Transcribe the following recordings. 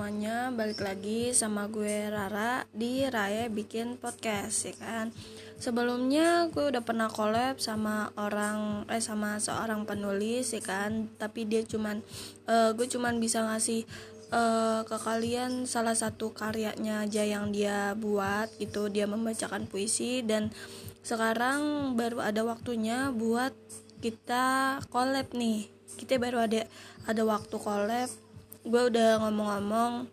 semuanya, balik lagi sama gue Rara di Raya Bikin Podcast ya kan. Sebelumnya gue udah pernah collab sama orang eh sama seorang penulis ya kan, tapi dia cuman uh, gue cuman bisa ngasih uh, ke kalian salah satu karyanya aja yang dia buat itu dia membacakan puisi dan sekarang baru ada waktunya buat kita collab nih. Kita baru ada ada waktu collab gue udah ngomong-ngomong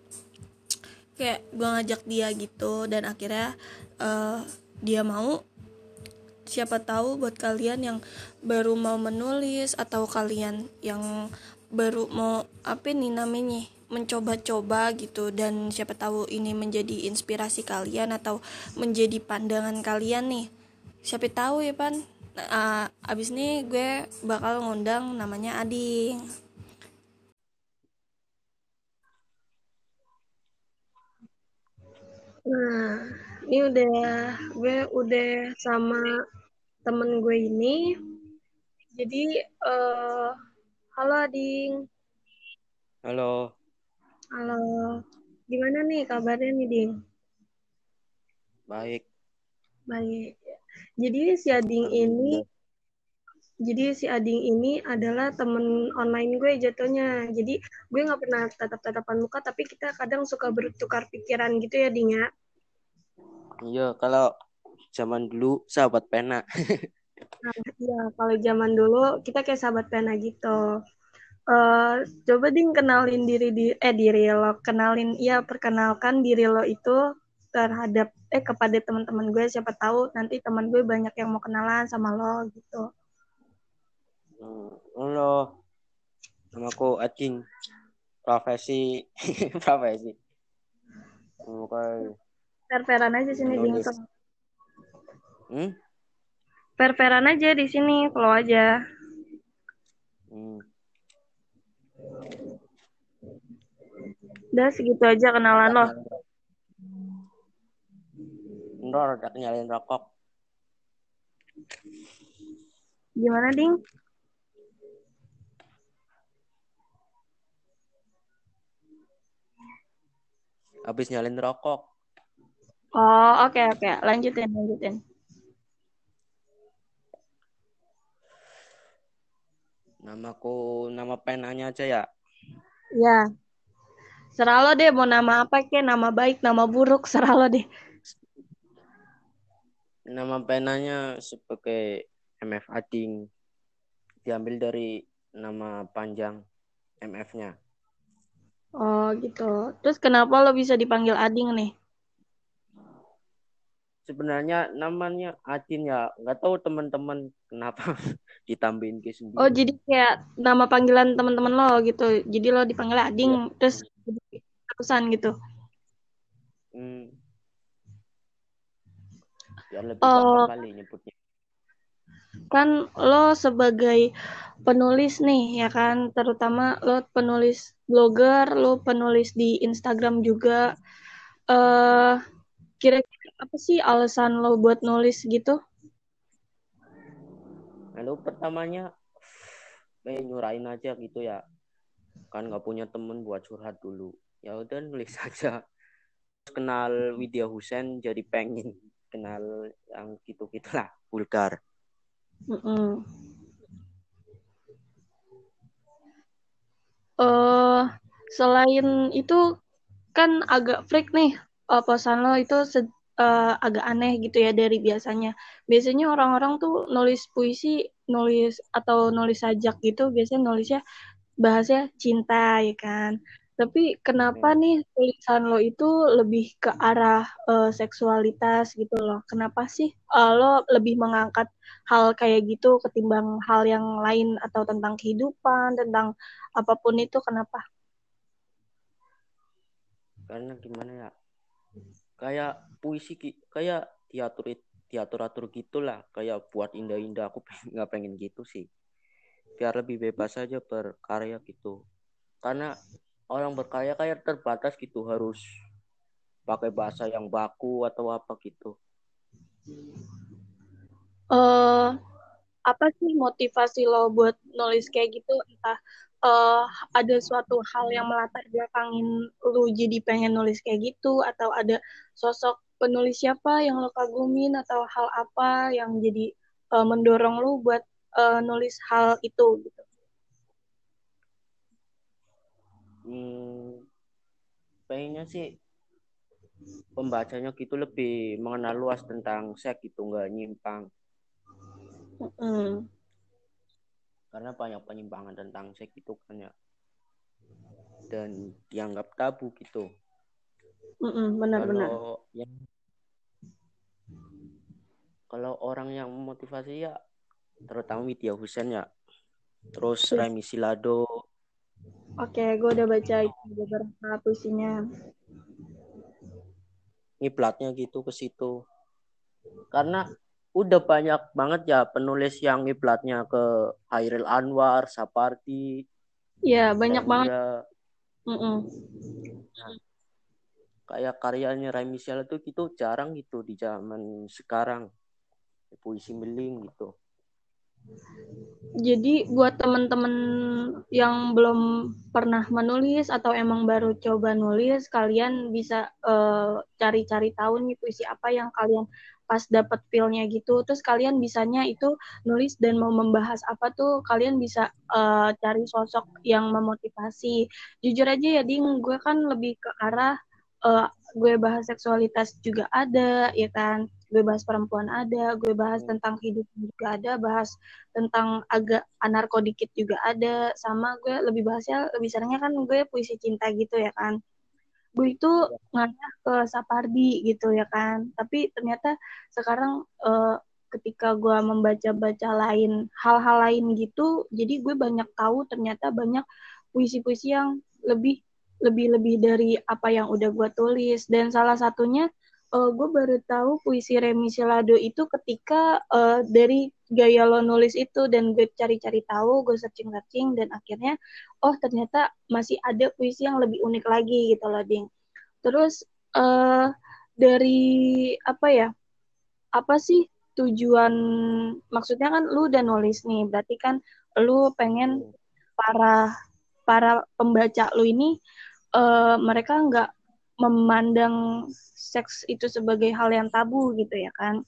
kayak gue ngajak dia gitu dan akhirnya uh, dia mau siapa tahu buat kalian yang baru mau menulis atau kalian yang baru mau apa nih namanya mencoba-coba gitu dan siapa tahu ini menjadi inspirasi kalian atau menjadi pandangan kalian nih. Siapa tahu ya pan. Uh, abis ini gue bakal ngundang namanya Ading Nah, ini udah gue udah sama temen gue ini. Jadi, uh, halo Ading. Halo. Halo. Gimana nih kabarnya nih, Ding? Baik. Baik. Jadi si Ading ini jadi si Ading ini adalah temen online gue jatuhnya. Jadi gue nggak pernah tatap-tatapan muka, tapi kita kadang suka bertukar pikiran gitu ya, Ding ya. Iya, kalau zaman dulu sahabat pena. nah, iya, kalau zaman dulu kita kayak sahabat pena gitu. Uh, coba ding kenalin diri di eh diri lo kenalin ya perkenalkan diri lo itu terhadap eh kepada teman-teman gue siapa tahu nanti teman gue banyak yang mau kenalan sama lo gitu halo, nama aku Acing. Profesi, profesi. Oke. Perperan aja sini di Hmm? Perperan aja di sini, kalau aja. Hmm. Udah segitu aja kenalan lo. Ndor, udah nyalain rokok. Gimana, Ding? Habis nyalin rokok. Oh, oke okay, oke. Okay. Lanjutin, lanjutin. Namaku nama penanya aja ya. Ya. Serah lo deh mau nama apa ke, nama baik, nama buruk, serah lo deh. Nama penanya sebagai MF Ading. Diambil dari nama panjang MF-nya. Oh gitu. Terus kenapa lo bisa dipanggil Ading nih? Sebenarnya namanya Adin ya, nggak tahu teman-teman kenapa ditambahin ke sendiri. Oh jadi kayak nama panggilan teman-teman lo gitu. Jadi lo dipanggil Ading, ya. terus terusan gitu. Hmm. Ya lebih oh. kali nyebutnya kan lo sebagai penulis nih ya kan? Terutama lo penulis blogger lo penulis di Instagram juga. Uh, kira-kira apa sih alasan lo buat nulis gitu? Lalu pertamanya pengen nyurain aja gitu ya. Kan nggak punya temen buat curhat dulu. Ya udah nulis aja. Kenal Widya Husen jadi pengen kenal yang gitu gitulah vulgar Mm uh, selain itu kan agak freak nih uh, posan lo itu uh, agak aneh gitu ya dari biasanya. Biasanya orang-orang tuh nulis puisi, nulis atau nulis sajak gitu, biasanya nulisnya bahasnya cinta ya kan. Tapi kenapa hmm. nih tulisan lo itu lebih ke arah uh, seksualitas gitu loh? Kenapa sih uh, lo lebih mengangkat hal kayak gitu ketimbang hal yang lain atau tentang kehidupan, tentang apa pun itu? Kenapa? Karena gimana ya? Kayak puisi, kayak diatur diatur atur gitulah, kayak buat indah-indah. Aku nggak pengen gitu sih. Biar lebih bebas aja berkarya gitu. Karena orang berkarya kayak terbatas gitu harus pakai bahasa yang baku atau apa gitu. Uh, apa sih motivasi lo buat nulis kayak gitu? Entah uh, ada suatu hal yang melatar belakangin lu jadi pengen nulis kayak gitu atau ada sosok penulis siapa yang lo kagumin atau hal apa yang jadi uh, mendorong lu buat uh, nulis hal itu gitu? Hmm, pengennya sih pembacanya gitu lebih mengenal luas tentang seks itu nggak nyimpang. Mm karena banyak penyimpangan tentang seks itu kan ya. Dan dianggap tabu gitu. Benar-benar kalau yang kalau orang yang memotivasi ya terutama Widya Husen ya. Terus yes. Remi Silado oke gue udah baca itu beberapa puisinya ngiplatnya gitu ke situ karena udah banyak banget ya penulis yang iblatnya ke Hairil Anwar, Sapardi. Iya, banyak banget. Mm -mm. Nah, kayak karyanya Ray Michelle itu gitu jarang gitu di zaman sekarang. Puisi miling gitu. Jadi buat teman-teman yang belum pernah menulis atau emang baru coba nulis, kalian bisa eh, cari-cari uh, tahu nih puisi apa yang kalian pas dapet feelnya gitu. Terus kalian bisanya itu nulis dan mau membahas apa tuh kalian bisa uh, cari sosok yang memotivasi. Jujur aja ya ding gue kan lebih ke arah uh, gue bahas seksualitas juga ada ya kan gue bahas perempuan ada gue bahas tentang hidup juga ada bahas tentang agak anarko dikit juga ada sama gue lebih bahasnya lebih seringnya kan gue puisi cinta gitu ya kan. Gue itu ngarah ke Sapardi gitu ya kan. Tapi ternyata sekarang uh, ketika gue membaca-baca lain hal-hal lain gitu jadi gue banyak tahu ternyata banyak puisi-puisi yang lebih lebih lebih dari apa yang udah gue tulis. Dan salah satunya uh, gue baru tahu puisi Remi Silado itu ketika uh, dari gaya lo nulis itu dan gue cari-cari tahu gue searching-searching dan akhirnya oh ternyata masih ada puisi yang lebih unik lagi gitu loh ding. Terus uh, dari apa ya apa sih tujuan maksudnya kan lu udah nulis nih berarti kan lu pengen para para pembaca lu ini uh, mereka nggak memandang seks itu sebagai hal yang tabu gitu ya kan?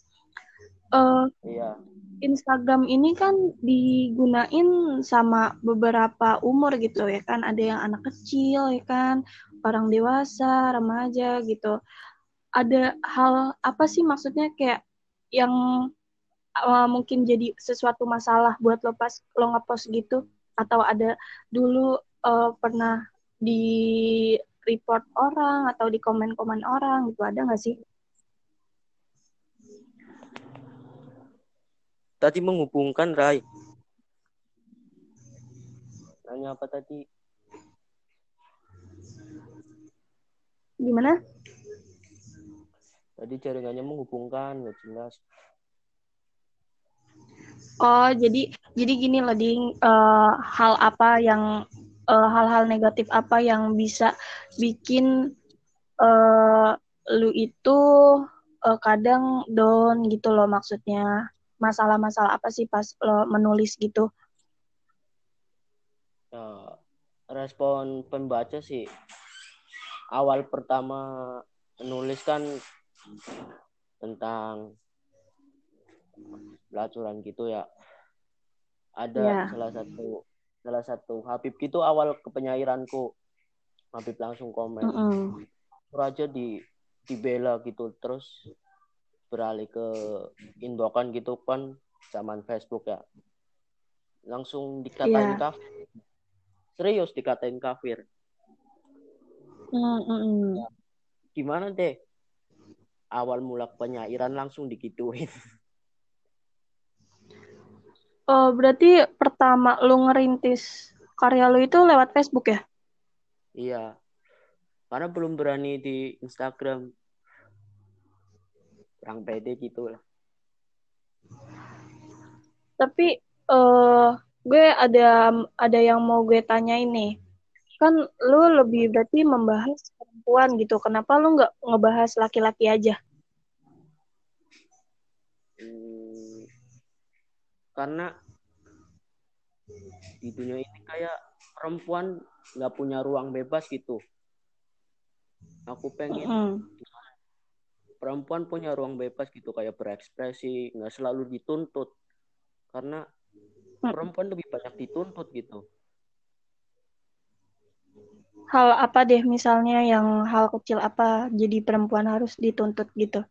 Uh, iya. Instagram ini kan digunain sama beberapa umur gitu ya kan? Ada yang anak kecil ya kan? Orang dewasa remaja gitu. Ada hal apa sih maksudnya? Kayak yang uh, mungkin jadi sesuatu masalah buat lo pas lo ngepost gitu? Atau ada dulu uh, pernah di report orang atau di komen-komen orang gitu ada nggak sih? tadi menghubungkan Rai. Nanya apa tadi? Gimana? Tadi jaringannya menghubungkan, nggak jelas. Oh, jadi jadi gini loh, ding uh, hal apa yang eh, hal-hal negatif apa yang bisa bikin uh, lu itu uh, kadang down gitu loh maksudnya masalah-masalah apa sih pas lo menulis gitu? Uh, respon pembaca sih awal pertama menulis kan tentang pelacuran gitu ya. Ada yeah. salah satu salah satu Habib gitu awal kepenyairanku. Habib langsung komen. Mm -mm. Raja di dibela gitu terus beralih ke inbokan gitu kan zaman Facebook ya langsung dikatain yeah. kafir serius dikatain kafir mm -mm. gimana deh awal mula penyairan langsung dikituin oh berarti pertama lu ngerintis karya lu itu lewat Facebook ya? Iya. Karena belum berani di Instagram. Kurang pede gitu lah. Tapi uh, gue ada ada yang mau gue tanya ini kan lu lebih berarti membahas perempuan gitu. Kenapa lu nggak ngebahas laki-laki aja karena di dunia ini kayak perempuan nggak punya ruang bebas gitu aku pengen Mm. perempuan punya ruang bebas gitu kayak berekspresi nggak selalu dituntut karena perempuan lebih banyak dituntut gitu Hal apa deh misalnya yang hal kecil apa jadi perempuan harus dituntut gitu.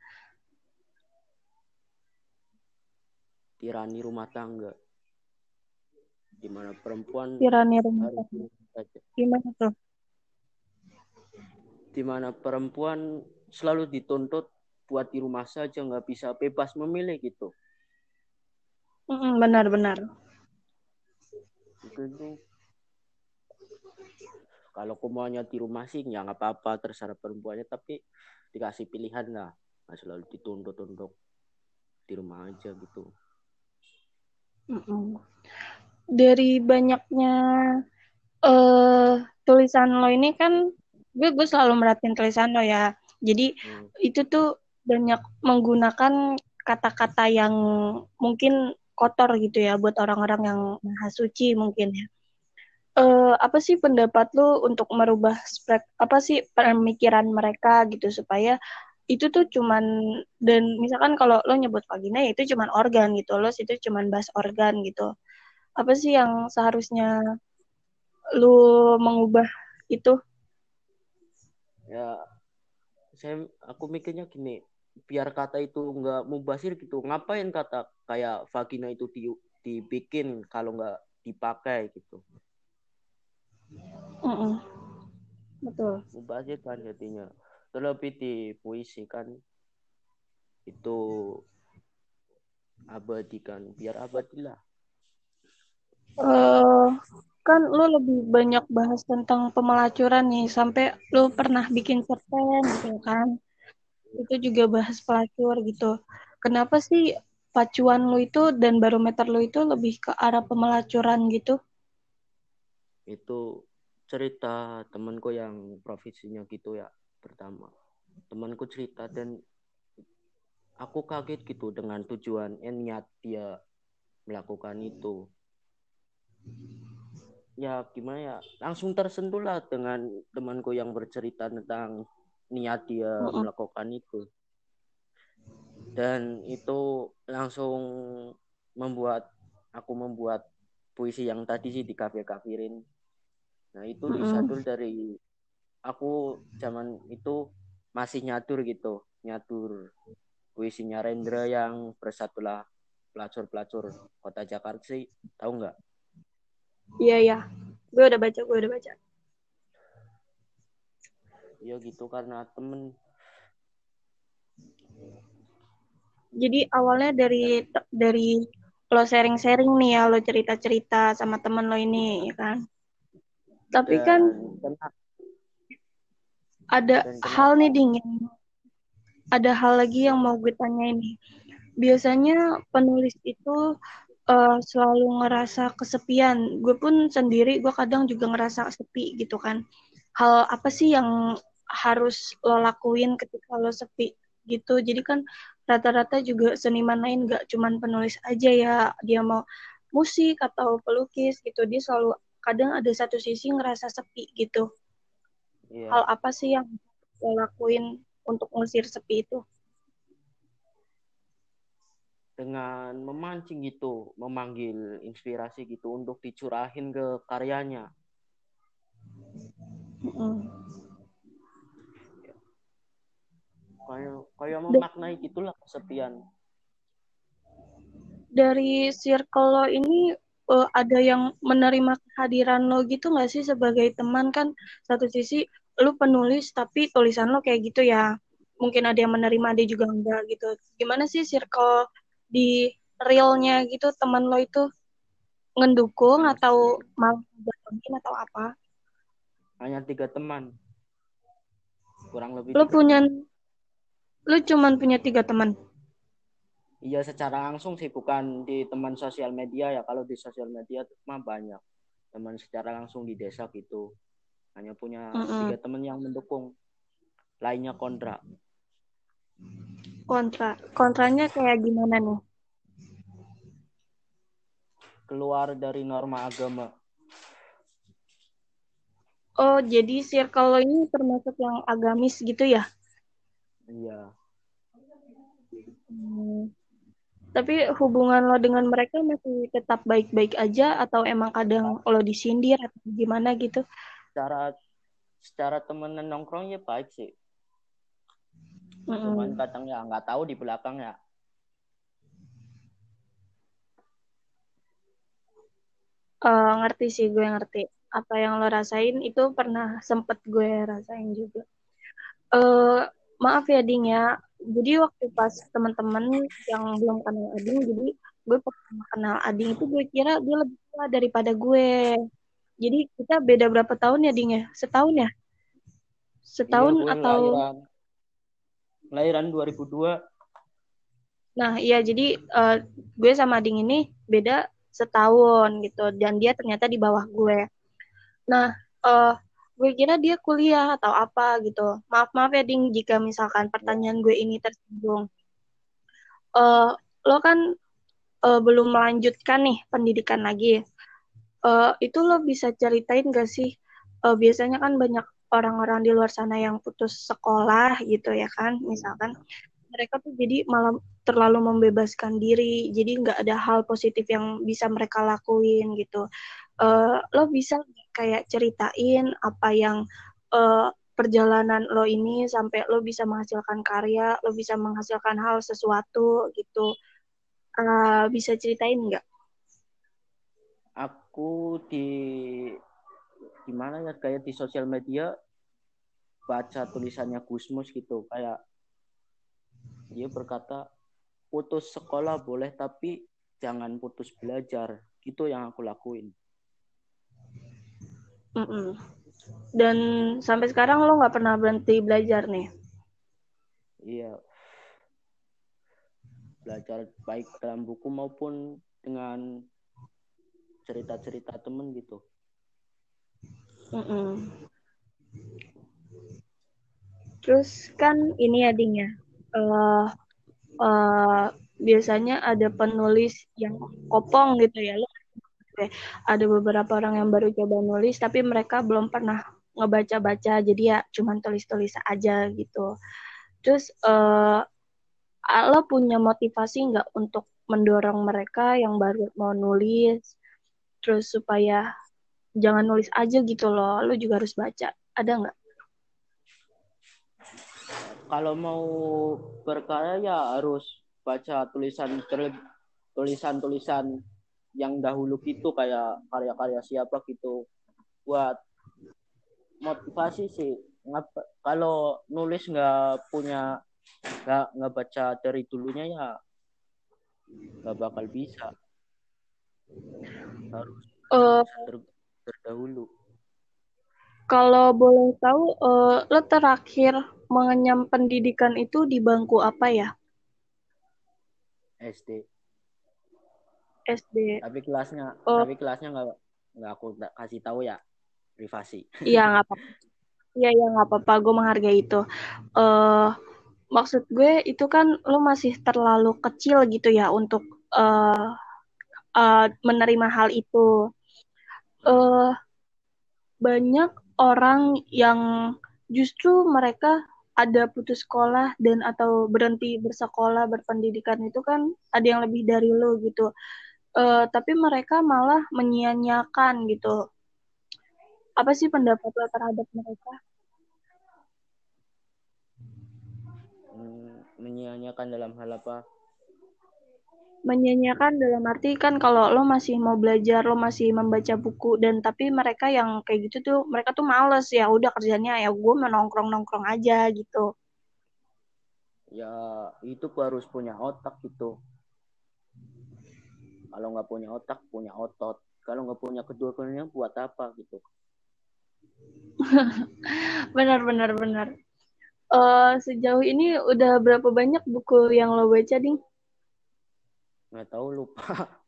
Tirani rumah tangga di mana perempuan Tirani rumah tangga. di- Gimana tuh? di mana perempuan selalu dituntut buat di rumah saja nggak bisa bebas memilih gitu Benar-benar. itu itu kalau aku maunya di rumah sih ya nggak apa-apa terserah perempuannya tapi dikasih pilihan lah nggak selalu dituntut untuk di rumah aja gitu Mm-mm. Dari banyaknya eh tulisan lo ini kan gue gue selalu merhatiin tulisan lo ya. Jadi Hmm. itu tuh banyak menggunakan kata-kata yang mungkin kotor gitu ya buat orang-orang yang maha suci mungkin ya. Eh apa sih pendapat lu untuk merubah spek apa sih pemikiran mereka gitu supaya itu tuh cuman dan misalkan kalau lo nyebut vagina ya itu cuman organ gitu. Lo itu cuman bahas organ gitu. Apa sih yang seharusnya lu mengubah itu? Ya saya aku mikirnya gini biar kata itu nggak mubasir gitu ngapain kata kayak vagina itu di, dibikin kalau nggak dipakai gitu? Mm-mm. betul. Mubazir kan jadinya terlebih di puisi kan itu abadi kan biar abadi lah. Eh kan lu lebih banyak bahas tentang pemelacuran nih sampai lu pernah bikin cerpen gitu kan. Itu juga bahas pelacur gitu. Kenapa sih pacuan lu itu dan barometer lu itu lebih ke arah pemelacuran gitu? Itu cerita temanku yang profesinya gitu ya pertama. Temanku cerita dan aku kaget gitu dengan tujuan eh, niat dia melakukan itu. Ya gimana ya? Langsung tersentuh lah dengan temanku yang bercerita tentang niat dia melakukan itu. Dan itu langsung membuat aku membuat puisi yang tadi sih di kafe kafirin nah itu disadul dari aku zaman itu masih nyatur gitu nyatur puisinya Rendra yang bersatulah pelacur-pelacur kota Jakarta sih tahu nggak? Iya iya. Gue udah baca gue udah baca. Ya gitu karena temen. Jadi awalnya dari dari lo sharing-sharing nih ya lo cerita-cerita sama temen lo ini ya kan? Tapi kan dan kena- ada hal nih dingin ada hal lagi yang mau gue tanya ini biasanya penulis itu eh, selalu ngerasa kesepian. Gue pun sendiri gue kadang juga ngerasa sepi gitu kan. Hal apa sih yang harus lo lakuin ketika lo sepi gitu? Jadi kan rata-rata juga seniman lain gak cuman penulis aja ya. Dia mau musik atau pelukis gitu. Dia selalu kadang ada satu sisi ngerasa sepi gitu iya. hal apa sih yang lo lakuin untuk ngusir sepi itu? dengan memancing gitu memanggil inspirasi gitu untuk dicurahin ke karyanya Mm. kayak kayak memaknai gitulah kesepian Dari circle lo ini eh, ada yang menerima kehadiran lo gitu nggak sih sebagai teman kan satu sisi lo penulis tapi tulisan lo kayak gitu ya. Mungkin ada yang menerima ada juga enggak gitu. Gimana sih circle di realnya gitu teman lo itu? Ngedukung atau malah atau apa? Hanya tiga teman. Kurang lebih lo tiga punya lo cuman punya tiga teman? Iya secara langsung sih bukan di teman sosial media ya. Kalau di sosial media tuh mah banyak teman secara langsung di desa gitu hanya punya Mm-mm. tiga teman yang mendukung lainnya kontra kontra kontranya kayak gimana nih keluar dari norma agama Oh, jadi circle ini termasuk yang agamis gitu ya? Iya. Hmm. Tapi hubungan lo dengan mereka masih tetap baik-baik aja atau emang kadang lo disindir atau gimana gitu? Secara secara temenan nongkrong ya baik sih. Mm-mm. Cuman kadang ya nggak tahu di belakang ya. Eh, ngerti sih gue ngerti. Apa yang lo rasain itu pernah sempet gue rasain juga. Eh, maaf ya Ding ya. Jadi waktu pas teman-teman yang belum kenal Ading, jadi gue pertama kenal Ading itu gue kira dia lebih tua daripada gue. Jadi kita beda berapa tahun ya Ding ya? Setahun ya? Setahun Iya, atau lahiran lahiran 2002. Nah, iya jadi eh, gue sama Ading ini beda setahun gitu dan dia ternyata di bawah gue. Nah, eh gue kira dia kuliah atau apa gitu. Maaf maaf ya Ding jika misalkan pertanyaan gue ini tersinggung. Eh lo kan eh, belum melanjutkan nih pendidikan lagi. Eh itu lo bisa ceritain gak sih? Eh, biasanya kan banyak orang-orang di luar sana yang putus sekolah gitu ya kan, misalkan mereka tuh jadi malah terlalu membebaskan diri, jadi nggak ada hal positif yang bisa mereka lakuin gitu. Eh, lo bisa kayak ceritain apa yang eh, perjalanan lo ini sampai lo bisa menghasilkan karya, lo bisa menghasilkan hal sesuatu gitu. Eh, bisa ceritain nggak? Aku di gimana ya kayak di sosial media baca tulisannya Gusmus gitu kayak dia berkata putus sekolah boleh tapi jangan putus belajar gitu yang aku lakuin Mm-mm. Dan sampai sekarang lo nggak pernah berhenti belajar nih. iya belajar baik dalam buku maupun dengan cerita-cerita temen gitu Mm-mm. Terus kan ini ya eh, eh, biasanya ada penulis yang kopong gitu ya. Lo ada beberapa orang yang baru coba nulis tapi mereka belum pernah ngebaca-baca jadi ya cuman tulis-tulis aja gitu. Terus eh, lo punya motivasi nggak untuk mendorong mereka yang baru mau nulis terus supaya jangan nulis aja gitu loh, lo juga harus baca. Ada nggak? kalau mau berkarya ya harus baca tulisan tulisan-tulisan yang dahulu gitu kayak karya-karya siapa gitu buat motivasi sih Ngap- kalau nulis nggak punya nggak nggak baca dari dulunya ya nggak bakal bisa harus Eh, ter- terdahulu kalau boleh tahu, eh, lo terakhir mengenyam pendidikan itu di bangku apa ya? SD SD. tapi kelasnya Oh. tapi kelasnya nggak nggak aku kasih tahu ya privasi Iya nggak apa-apa. Iya iya nggak apa-apa. Gue menghargai itu. Eh, maksud gue itu kan lo masih terlalu kecil gitu ya untuk eh eh, menerima hal itu. Eh, banyak orang yang justru mereka ada putus sekolah dan atau berhenti bersekolah berpendidikan itu kan ada yang lebih dari lo gitu. Eh, tapi mereka malah menyia-nyiakan gitu. Apa sih pendapat lo terhadap mereka? Hmm, menyia-nyiakan dalam hal apa Menyia-nyiakan dalam arti kan kalau lo masih mau belajar, lo masih membaca buku dan tapi mereka yang kayak gitu tuh mereka tuh males ya udah kerjanya ya gue menongkrong-nongkrong aja gitu. ya itu harus punya otak gitu kalau nggak punya otak punya otot kalau nggak punya kedua-duanya buat apa gitu Benar benar benar. Eh, sejauh ini udah berapa banyak buku yang lo baca, Ding? Nggak tahu lupa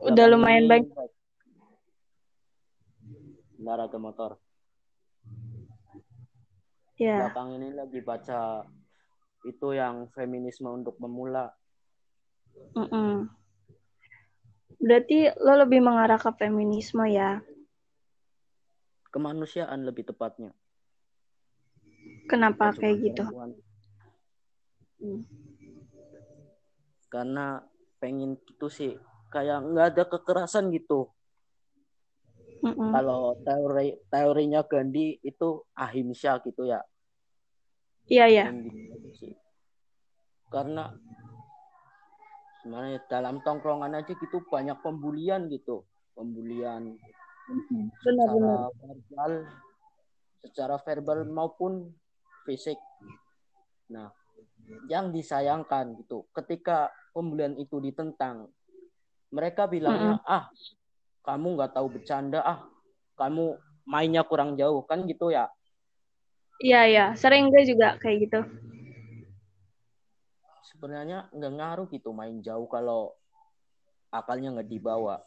Udah lumayan banyak. Bentar ada motor Ya. belakang ini lagi baca itu yang feminisme untuk pemula mm-mm. Berarti lo lebih mengarah ke feminisme ya? kemanusiaan lebih tepatnya Kenapa kayak gitu? perempuan. Hmm. Karena pengen gitu sih kayak nggak ada kekerasan gitu Mm-mm. kalau teori teorinya Gandhi itu ahimsa gitu ya Iya ya. Pengen gitu karena sebenarnya dalam tongkrongan aja gitu banyak pembulian gitu pembulian Benar-benar. secara verbal secara verbal maupun fisik nah yang disayangkan gitu ketika pembulian itu ditentang mereka bilangnya ah kamu nggak tahu bercanda ah kamu mainnya kurang jauh kan gitu ya Iya ya. Sering gue juga kayak gitu. sebenarnya nggak ngaruh gitu main jauh kalau akalnya nggak dibawa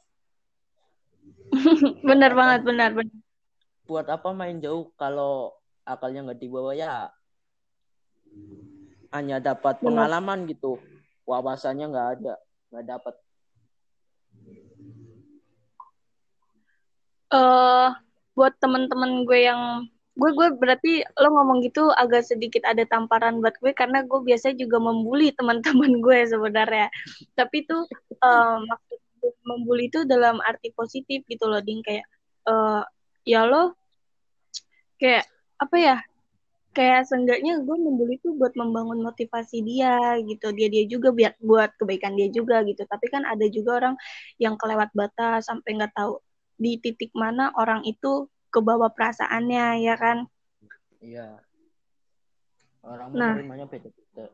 benar banget, benar benar. buat apa main jauh kalau akalnya nggak dibawa ya hanya dapat Benar. pengalaman gitu wawasannya nggak ada nggak dapat eh buat temen-temen gue yang gue gue berarti lo ngomong gitu agak sedikit ada tamparan buat gue karena gue biasa juga membuli teman-teman gue sebenarnya. Tapi itu eh, maksud membuli itu dalam arti positif gitu loh ding. Kayak eh ya lo kayak apa ya kayak seenggaknya gue membuli itu buat membangun motivasi dia gitu. Dia dia juga biar buat kebaikan dia juga gitu. Tapi kan ada juga orang yang kelewat batas sampai nggak tahu di titik mana orang itu kebawa perasaannya ya kan? Iya. Orang Nah. menerimanya beda-beda.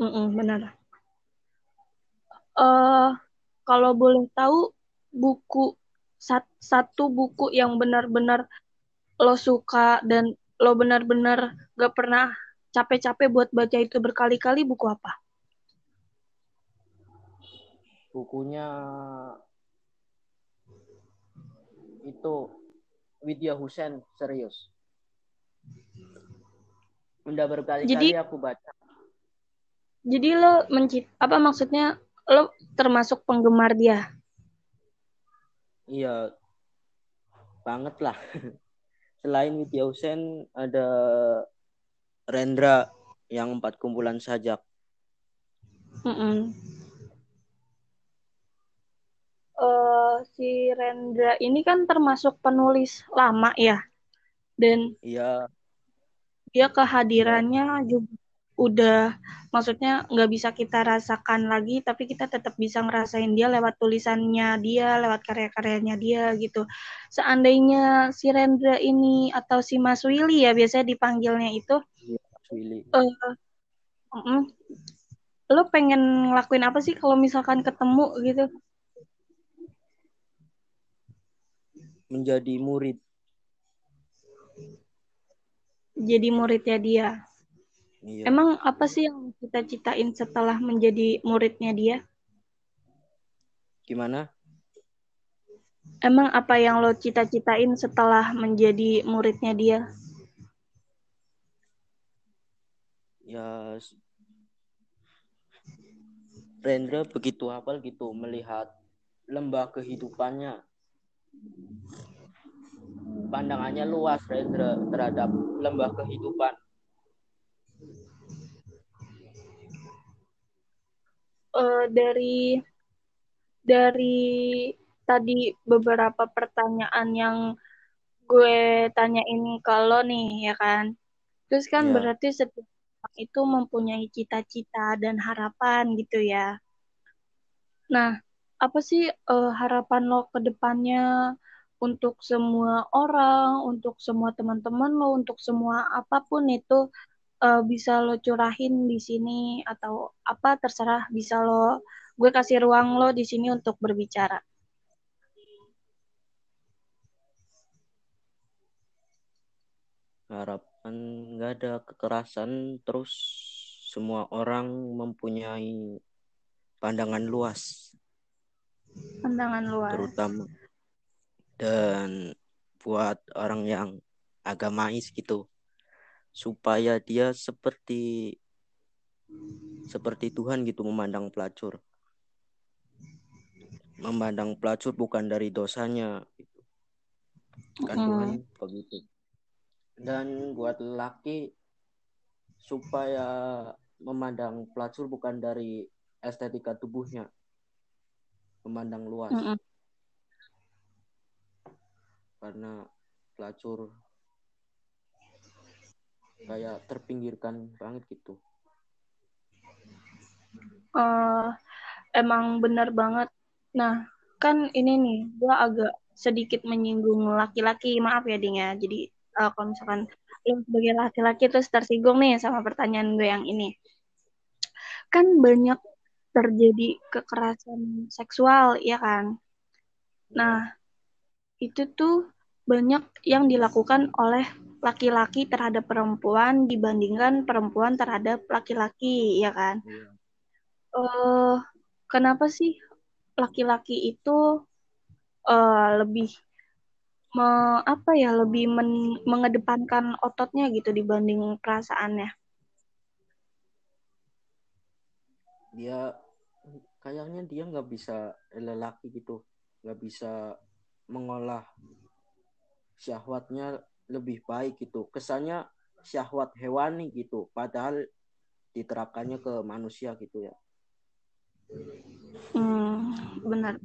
Mm-mm, benar. Eh kalau boleh tahu buku sat- satu buku yang benar-benar lo suka dan lo benar-benar gak pernah capek-capek buat baca itu berkali-kali buku apa? bukunya itu Widya Husen serius udah berkali-kali Jadi- aku baca Jadi lo mencit apa maksudnya lo termasuk penggemar dia? iya banget lah selain Widya Husen ada Rendra yang empat kumpulan sajak. Mm-mm. Eh, si Rendra ini kan termasuk penulis lama ya, dan? Iya. Dia kehadirannya juga udah maksudnya nggak bisa kita rasakan lagi tapi kita tetap bisa ngerasain dia lewat tulisannya dia lewat karya-karyanya dia gitu. Seandainya si Rendra ini atau si Mas Willy ya biasanya dipanggilnya itu Mas Willy. Eh mm, lo pengen ngelakuin apa sih kalau misalkan ketemu gitu? Menjadi murid. Jadi muridnya dia iya. Emang apa sih yang kita citain setelah menjadi muridnya dia? Gimana? Emang apa yang lo cita-citain setelah menjadi muridnya dia? ya Rendra begitu hafal gitu melihat lembah kehidupannya. Pandangannya luas Rendra terhadap lembah kehidupan Eh, dari dari tadi beberapa pertanyaan yang gue tanyain ke lo nih ya kan. Terus kan Ya. berarti setiap orang itu mempunyai cita-cita dan harapan gitu ya. Nah, apa sih eh, harapan lo ke depannya untuk semua orang, untuk semua teman-teman lo, untuk semua apa pun itu eh, bisa lo curahin di sini atau apa terserah bisa lo gue kasih ruang lo di sini untuk berbicara. harapan nggak ada kekerasan terus semua orang mempunyai pandangan luas Pandangan luas. terutama dan buat orang yang agamais gitu supaya dia seperti seperti Tuhan gitu memandang pelacur memandang pelacur bukan dari dosanya gitu. kandungan hmm. begitu dan buat laki supaya memandang pelacur bukan dari estetika tubuhnya memandang luas mm -hmm. karena pelacur kayak terpinggirkan banget gitu. Uh, emang benar banget. Nah kan ini nih gua agak sedikit menyinggung laki-laki. Maaf ya ding ya. Jadi uh, kalau misalkan lu sebagai laki-laki terus tersinggung nih sama pertanyaan gue yang ini. Kan banyak terjadi kekerasan seksual ya kan? Nah itu tuh banyak yang dilakukan oleh laki-laki terhadap perempuan dibandingkan perempuan terhadap laki-laki ya kan? Uh, kenapa sih laki-laki itu uh, lebih me, apa ya lebih men, mengedepankan ototnya gitu dibanding perasaannya? Dia kayaknya dia nggak bisa lelaki gitu. Nggak bisa mengolah syahwatnya lebih baik gitu. Kesannya syahwat hewani gitu padahal diterapkannya ke manusia gitu ya. Hmm, benar.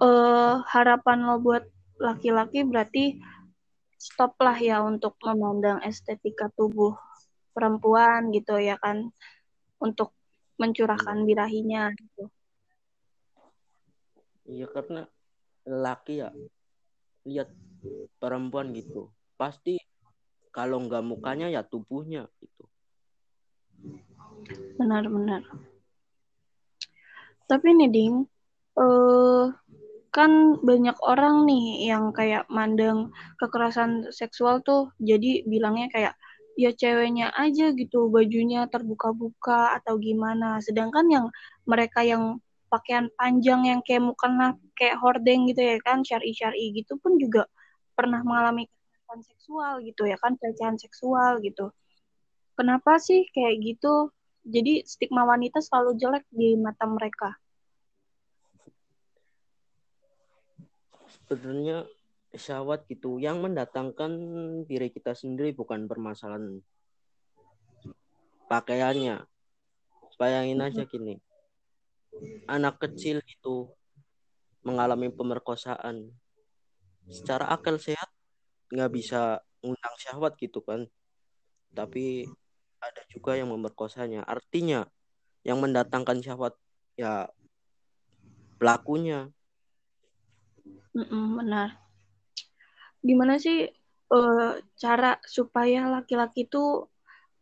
Uh, harapan lo buat laki-laki berarti stop lah ya untuk memandang estetika tubuh perempuan gitu ya kan untuk mencurahkan birahinya gitu. Iya karena laki ya lihat perempuan gitu pasti kalau nggak mukanya ya tubuhnya gitu. Benar-benar. Tapi nih ding, uh, kan banyak orang nih yang kayak mandang kekerasan seksual tuh jadi bilangnya kayak ya ceweknya aja gitu bajunya terbuka-buka atau gimana sedangkan yang mereka yang pakaian panjang yang kayak mukena kayak hordeng gitu ya kan syari-syari gitu pun juga pernah mengalami kekerasan seksual gitu ya kan pelecehan seksual gitu. Kenapa sih kayak gitu? Jadi stigma wanita selalu jelek di mata mereka. Sebenarnya syahwat gitu yang mendatangkan diri kita sendiri bukan permasalahan pakaiannya. Bayangin aja gini anak kecil itu mengalami pemerkosaan secara akal sehat nggak bisa undang syahwat gitu kan tapi ada juga yang memerkosanya artinya yang mendatangkan syahwat ya pelakunya Mm-mm, benar. Gimana sih uh, cara supaya laki-laki itu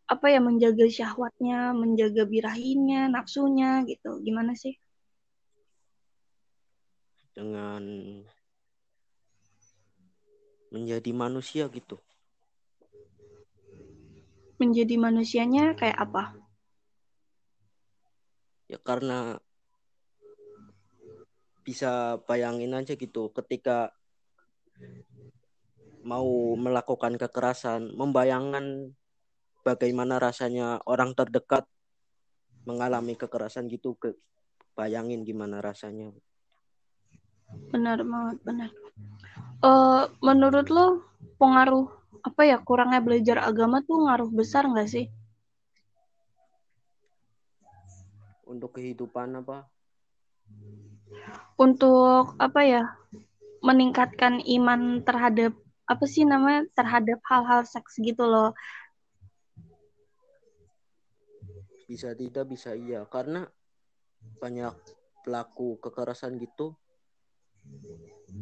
apa ya menjaga syahwatnya, menjaga birahinya, nafsunya gitu. Gimana sih? Dengan menjadi manusia gitu. Menjadi manusianya kayak apa? Ya karena bisa bayangin aja gitu ketika mau melakukan kekerasan, membayangkan bagaimana rasanya orang terdekat mengalami kekerasan gitu ke bayangin gimana rasanya. Benar banget, benar. Uh, menurut lo pengaruh apa ya kurangnya belajar agama tuh ngaruh besar nggak sih? Untuk kehidupan apa? untuk apa ya meningkatkan iman terhadap apa sih namanya terhadap hal-hal seks gitu loh bisa tidak bisa iya karena banyak pelaku kekerasan gitu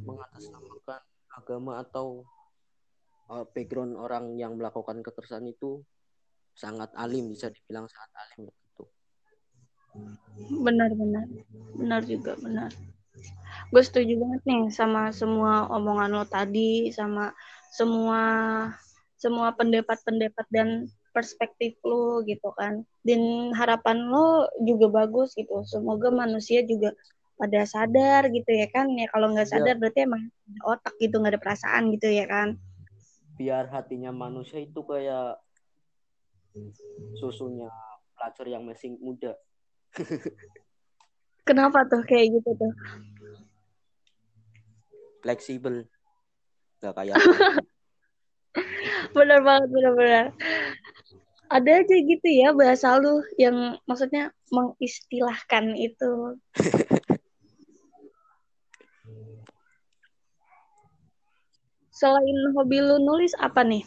mengatasnamakan agama atau uh, background orang yang melakukan kekerasan itu sangat alim bisa dibilang sangat alim benar benar. Benar juga benar. Gue setuju banget nih sama semua omongan lo tadi sama semua semua pendapat-pendapat dan perspektif lo gitu kan. Dan harapan lo juga bagus gitu. Semoga manusia juga pada sadar gitu ya kan ya kalau nggak iya. sadar ya. berarti emang otak gitu nggak ada perasaan gitu ya kan biar hatinya manusia itu kayak susunya pelacur yang masih muda Kenapa tuh kayak gitu tuh? Fleksibel. nggak kayak benar banget benar-benar ada aja gitu ya bahasa lu yang maksudnya mengistilahkan itu selain hobi lu nulis apa nih?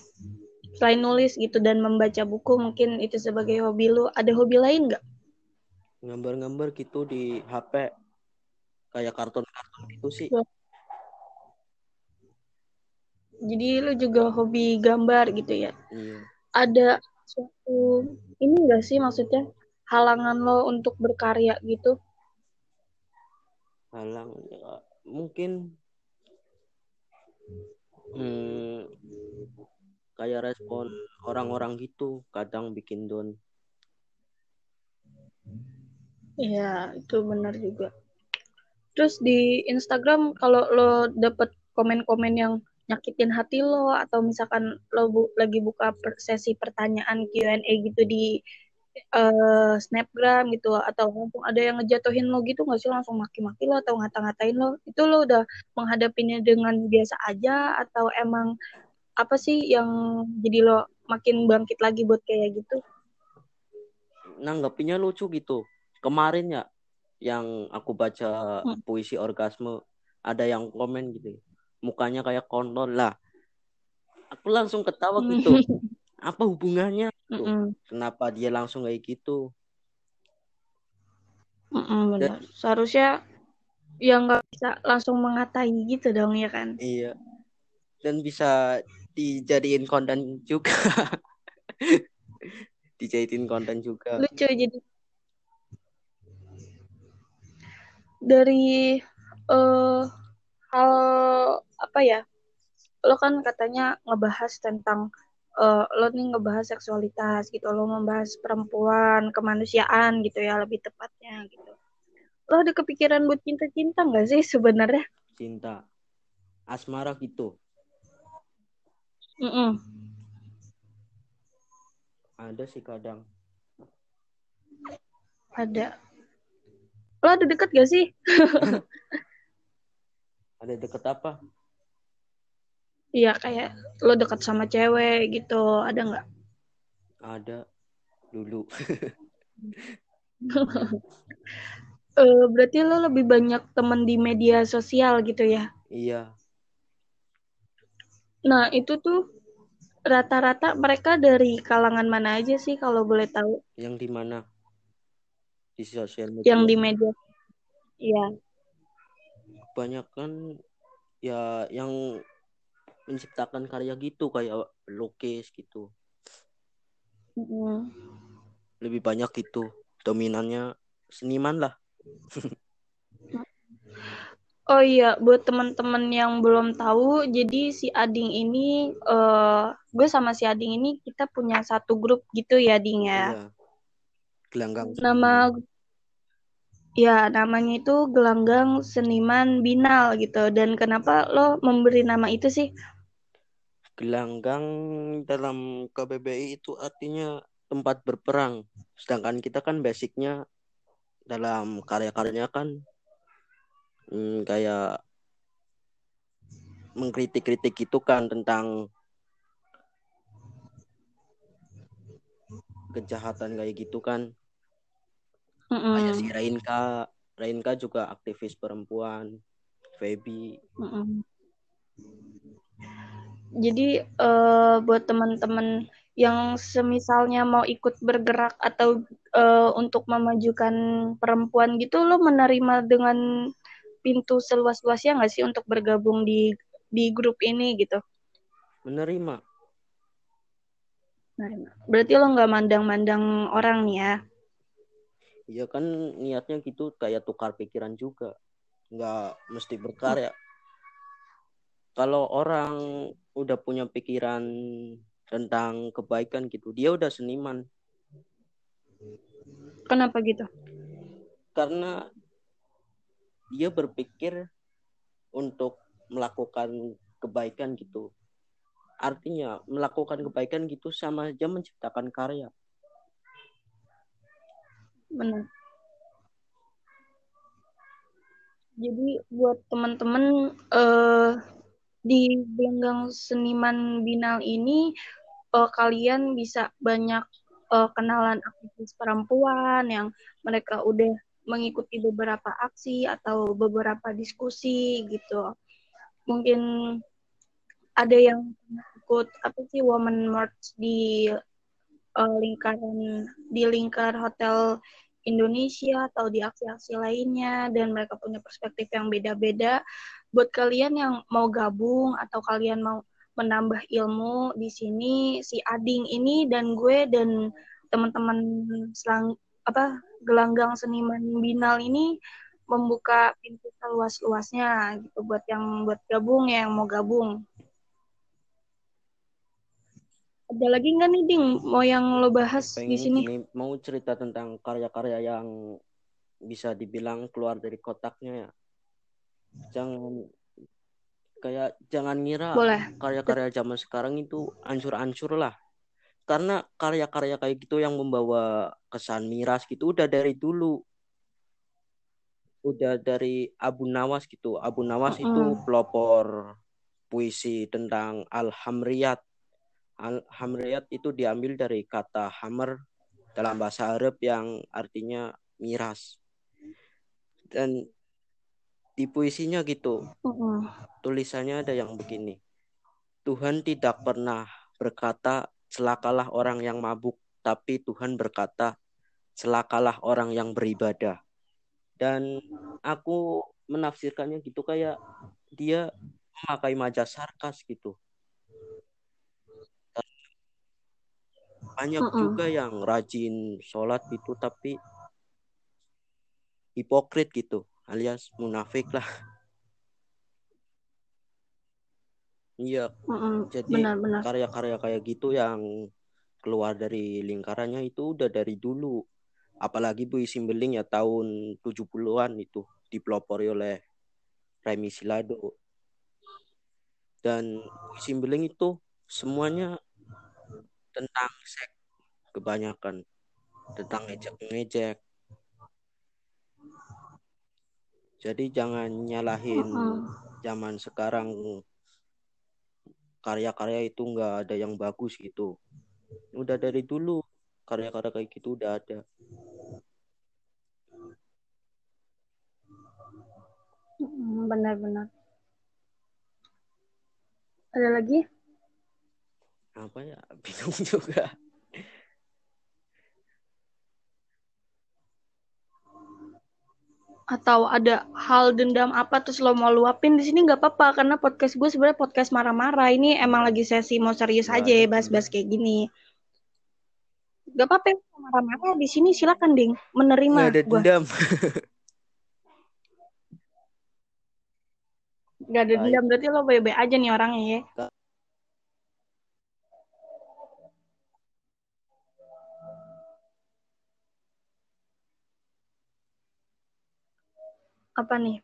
Selain nulis gitu dan membaca buku mungkin itu sebagai hobi lu. Ada hobi lain nggak? Gambar-gambar gitu di HP kayak kartun-kartun gitu sih. Jadi lu juga hobi gambar gitu ya? Iya. Ada suatu ini enggak sih maksudnya? Halangan lo untuk berkarya gitu? Halang ya, mungkin hmm, kayak respon orang-orang gitu kadang bikin down Iya, itu benar juga. Terus di Instagram kalau lo dapet komen-komen yang nyakitin hati lo atau misalkan lo bu lagi buka sesi pertanyaan Q&A gitu di uh, Snapgram gitu atau langsung ada yang ngejatuhin lo gitu nggak sih langsung maki-maki lo atau ngata-ngatain lo? Itu lo udah menghadapinya dengan biasa aja atau emang apa sih yang jadi lo makin bangkit lagi buat kayak gitu? Nanggapinnya lucu gitu. Kemarin ya yang aku baca Hmm. puisi orgasme ada yang komen gitu mukanya kayak kontol. Lah aku langsung ketawa gitu apa hubungannya Mm-mm. kenapa dia langsung kayak gitu Mm-mm, benar. Seharusnya ya nggak bisa langsung mengatai gitu dong ya kan? iya dan bisa dijadiin konten juga dijadiin konten juga Lucu jadi dari eh hal apa ya? Lo kan katanya ngebahas tentang eh, lo nih ngebahas seksualitas gitu, lo membahas perempuan, kemanusiaan gitu ya lebih tepatnya gitu. Lo ada kepikiran buat cinta-cinta nggak sih sebenarnya? cinta asmara gitu Mm-mm. ada sih kadang Ada. Lo ada deket gak sih? ada deket apa Iya kayak lo deket sama cewek gitu, ada nggak? ada dulu Eh, berarti lo lebih banyak temen di media sosial gitu ya? iya Nah itu tuh rata-rata mereka dari kalangan mana aja sih kalau boleh tahu? yang di mana di sosial media Yang di media? Iya. kebanyakan ya yang menciptakan karya gitu kayak lukis gitu Mm. lebih banyak gitu dominannya seniman lah Oh iya, buat teman-teman yang belum tahu, jadi si Ading ini, eh gue sama si Ading ini kita punya satu grup gitu ya, Ding ya. iya gelanggang Nama ya namanya itu Gelanggang Seniman Binal gitu. Dan kenapa lo memberi nama itu sih? Gelanggang dalam KBBI itu artinya tempat berperang. Sedangkan kita kan basicnya dalam karya-karyanya kan hmm, kayak mengkritik-kritik gitu kan tentang kejahatan kayak gitu kan. Kayak si Rainka Rainka juga aktivis perempuan Feby. Mm-mm. Jadi eh, buat teman-teman yang semisalnya mau ikut bergerak atau eh, untuk memajukan perempuan gitu, lo menerima dengan pintu seluas-luasnya nggak sih untuk bergabung di di grup ini gitu? menerima Menerima. Berarti lo nggak mandang-mandang orang nih ya? Iya kan niatnya gitu kayak tukar pikiran juga nggak mesti berkarya kalau orang udah punya pikiran tentang kebaikan gitu dia udah seniman Kenapa gitu? karena dia berpikir untuk melakukan kebaikan gitu artinya melakukan kebaikan gitu sama aja menciptakan karya Benar. Jadi buat teman-teman eh di gelanggang seniman binal ini uh, kalian bisa banyak uh, kenalan aktivis perempuan yang mereka udah mengikuti beberapa aksi atau beberapa diskusi gitu. Mungkin ada yang ikut apa sih Women March di uh, lingkaran di lingkar hotel Indonesia atau di aksi-aksi lainnya dan mereka punya perspektif yang beda-beda. Buat kalian yang mau gabung atau kalian mau menambah ilmu di sini si Ading ini dan gue dan teman-teman selang apa gelanggang seniman binal ini membuka pintu seluas-luasnya gitu buat yang buat gabung ya yang mau gabung. Ada lagi nggak nih Ding mau yang lo bahas Pengen di sini? Ini, mau cerita tentang karya-karya yang bisa dibilang keluar dari kotaknya ya. Jangan kayak jangan ngira karya-karya zaman sekarang itu ancur-ancur lah. Karena karya-karya kayak gitu yang membawa kesan miras gitu udah dari dulu. Udah dari Abu Nawas gitu. Abu Nawas mm. itu pelopor puisi tentang Al-Hamriyat. Al-Hamriyat itu diambil dari kata hammer dalam bahasa Arab yang artinya miras. Dan di puisinya gitu tulisannya ada yang begini Tuhan tidak pernah berkata celakalah orang yang mabuk, tapi Tuhan berkata, celakalah orang yang beribadah. Dan aku menafsirkannya gitu kayak dia memakai majas sarkas gitu. Banyak uh -uh. juga yang rajin sholat gitu tapi hipokrit gitu alias munafik lah. Iya. Jadi karya-karya kayak gitu yang keluar dari lingkarannya itu udah dari dulu. Apalagi Bu Simbeling ya tahun 70-an itu dipelopori oleh Remy Silado. Dan Bu Simbeling itu semuanya tentang seks kebanyakan tentang ngejek-ngejek. Jadi jangan nyalahin zaman sekarang. Karya-karya itu nggak ada yang bagus gitu. Udah dari dulu karya-karya kayak gitu udah ada. Benar-benar. Ada lagi? Apa ya? Bingung juga atau ada hal dendam apa terus lo mau luapin di sini nggak apa-apa karena podcast gue sebenarnya podcast marah-marah. Ini emang lagi sesi mau serius aja ya bahas-bahas kayak gini. Nggak apa-apa marah-marah di sini silakan ding. Menerima nggak ada gua. dendam. Nggak ada dendam berarti lo baik-baik aja nih orangnya ya apa nih?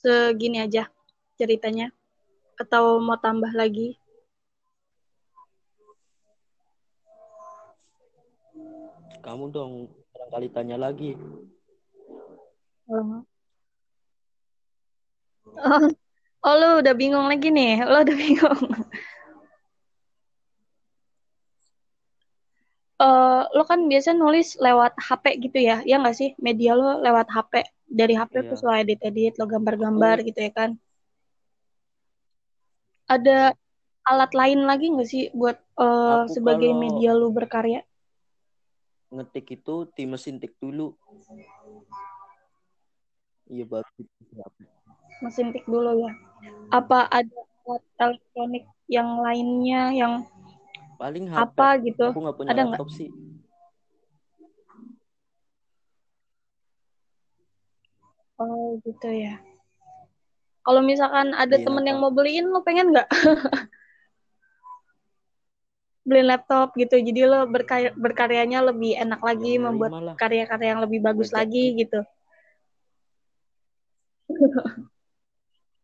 Segini aja ceritanya atau mau tambah lagi? Kamu dong barangkali tanya lagi. Oh. Oh, oh lu udah bingung lagi nih. Lo udah bingung. Uh, lo kan biasa nulis lewat HP gitu ya, ya nggak sih? Media lo lewat HP. Dari HP iya. terus lo edit-edit, lo gambar-gambar gitu ya kan? Ada alat lain lagi nggak sih buat uh, sebagai media lo berkarya? Ngetik itu di mesin tik dulu. Iya baru Mesin tik dulu ya. Apa ada alat elektronik yang lainnya yang paling HP. apa gitu aku nggak punya ada laptop gak? sih oh gitu ya kalau misalkan ada Beliin temen apa? yang mau beliin lo pengen nggak beli laptop gitu jadi lo berkarya, berkaryanya lebih enak lagi ya, membuat karya-karya yang lebih bagus lagi gitu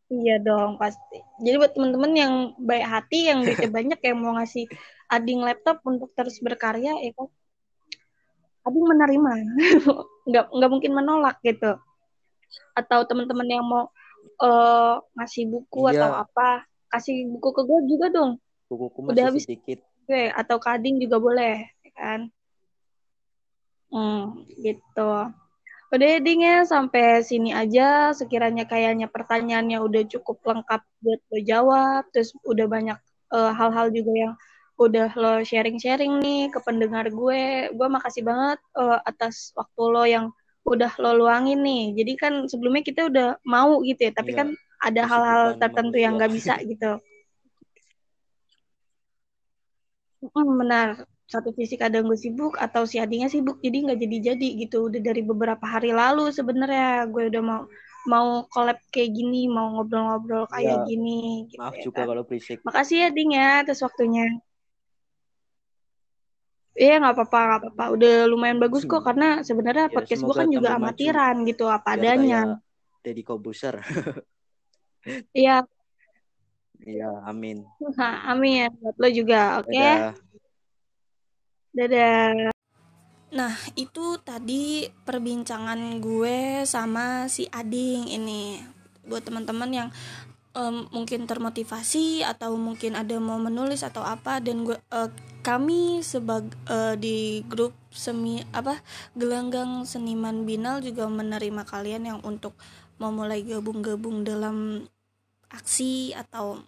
Iya dong pasti. Jadi buat teman-teman yang baik hati, yang duitnya banyak, yang mau ngasih ading laptop untuk terus berkarya, ya kan? Ading menerima nggak nggak mungkin menolak gitu atau teman-teman yang mau uh, ngasih buku Iya. atau apa kasih buku ke gue juga dong Bukuku Udah masih habis. sedikit. gue atau kading juga boleh ya kan hmm gitu udah ya, ding ya sampai sini aja sekiranya kayaknya pertanyaannya udah cukup lengkap buat lo jawab terus udah banyak eh, hal-hal juga yang udah lo sharing-sharing nih ke pendengar gue gue makasih banget eh, atas waktu lo yang udah lo luangin nih jadi kan sebelumnya kita udah mau gitu ya tapi Iya. kan ada hal-hal tertentu yang nggak bisa gitu Hmm, benar. Satu sisi kadang gue sibuk atau si adinya sibuk, jadi nggak jadi-jadi gitu. Udah dari beberapa hari lalu sebenarnya gue udah mau mau collab kayak gini, mau ngobrol-ngobrol kayak Iya. gini. Gitu Maaf ya juga kan. kalau berisik. Makasih ya Ding ya atas waktunya. Iya nggak apa-apa nggak apa-apa. Udah lumayan bagus kok karena sebenarnya Ya, podcast gue kan juga maju. amatiran gitu apa Biar adanya. kayak Deddy Kobuser. Iya, Iya, amin. amin. Buat lo juga, oke? Dadah. Dadah. Nah, itu tadi perbincangan gue sama si Ading ini. Buat teman-teman yang em, mungkin termotivasi atau mungkin ada mau menulis atau apa dan gue eh, kami sebagai di grup semi apa gelanggang seniman binal juga menerima kalian yang untuk mau mulai gabung-gabung dalam aksi atau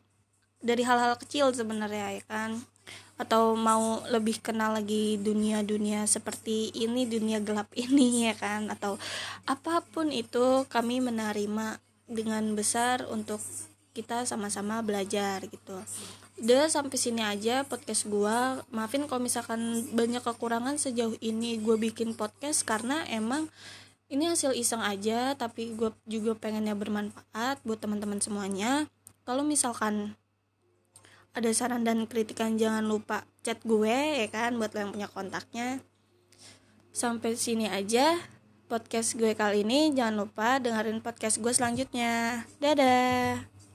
dari hal-hal kecil sebenarnya ya kan? Atau mau lebih kenal lagi dunia-dunia seperti ini dunia gelap ini ya kan? Atau apa pun itu kami menerima dengan besar untuk kita sama-sama belajar gitu. Udah sampai sini aja podcast gua. Maafin kalau misalkan banyak kekurangan sejauh ini gue bikin podcast karena emang ini hasil iseng aja tapi gue juga pengennya bermanfaat buat teman-teman semuanya. Kalau misalkan ada saran dan kritikan jangan lupa chat gue ya kan buat lo yang punya kontaknya. Sampai sini aja podcast gue kali ini. Jangan lupa dengerin podcast gue selanjutnya. Dadah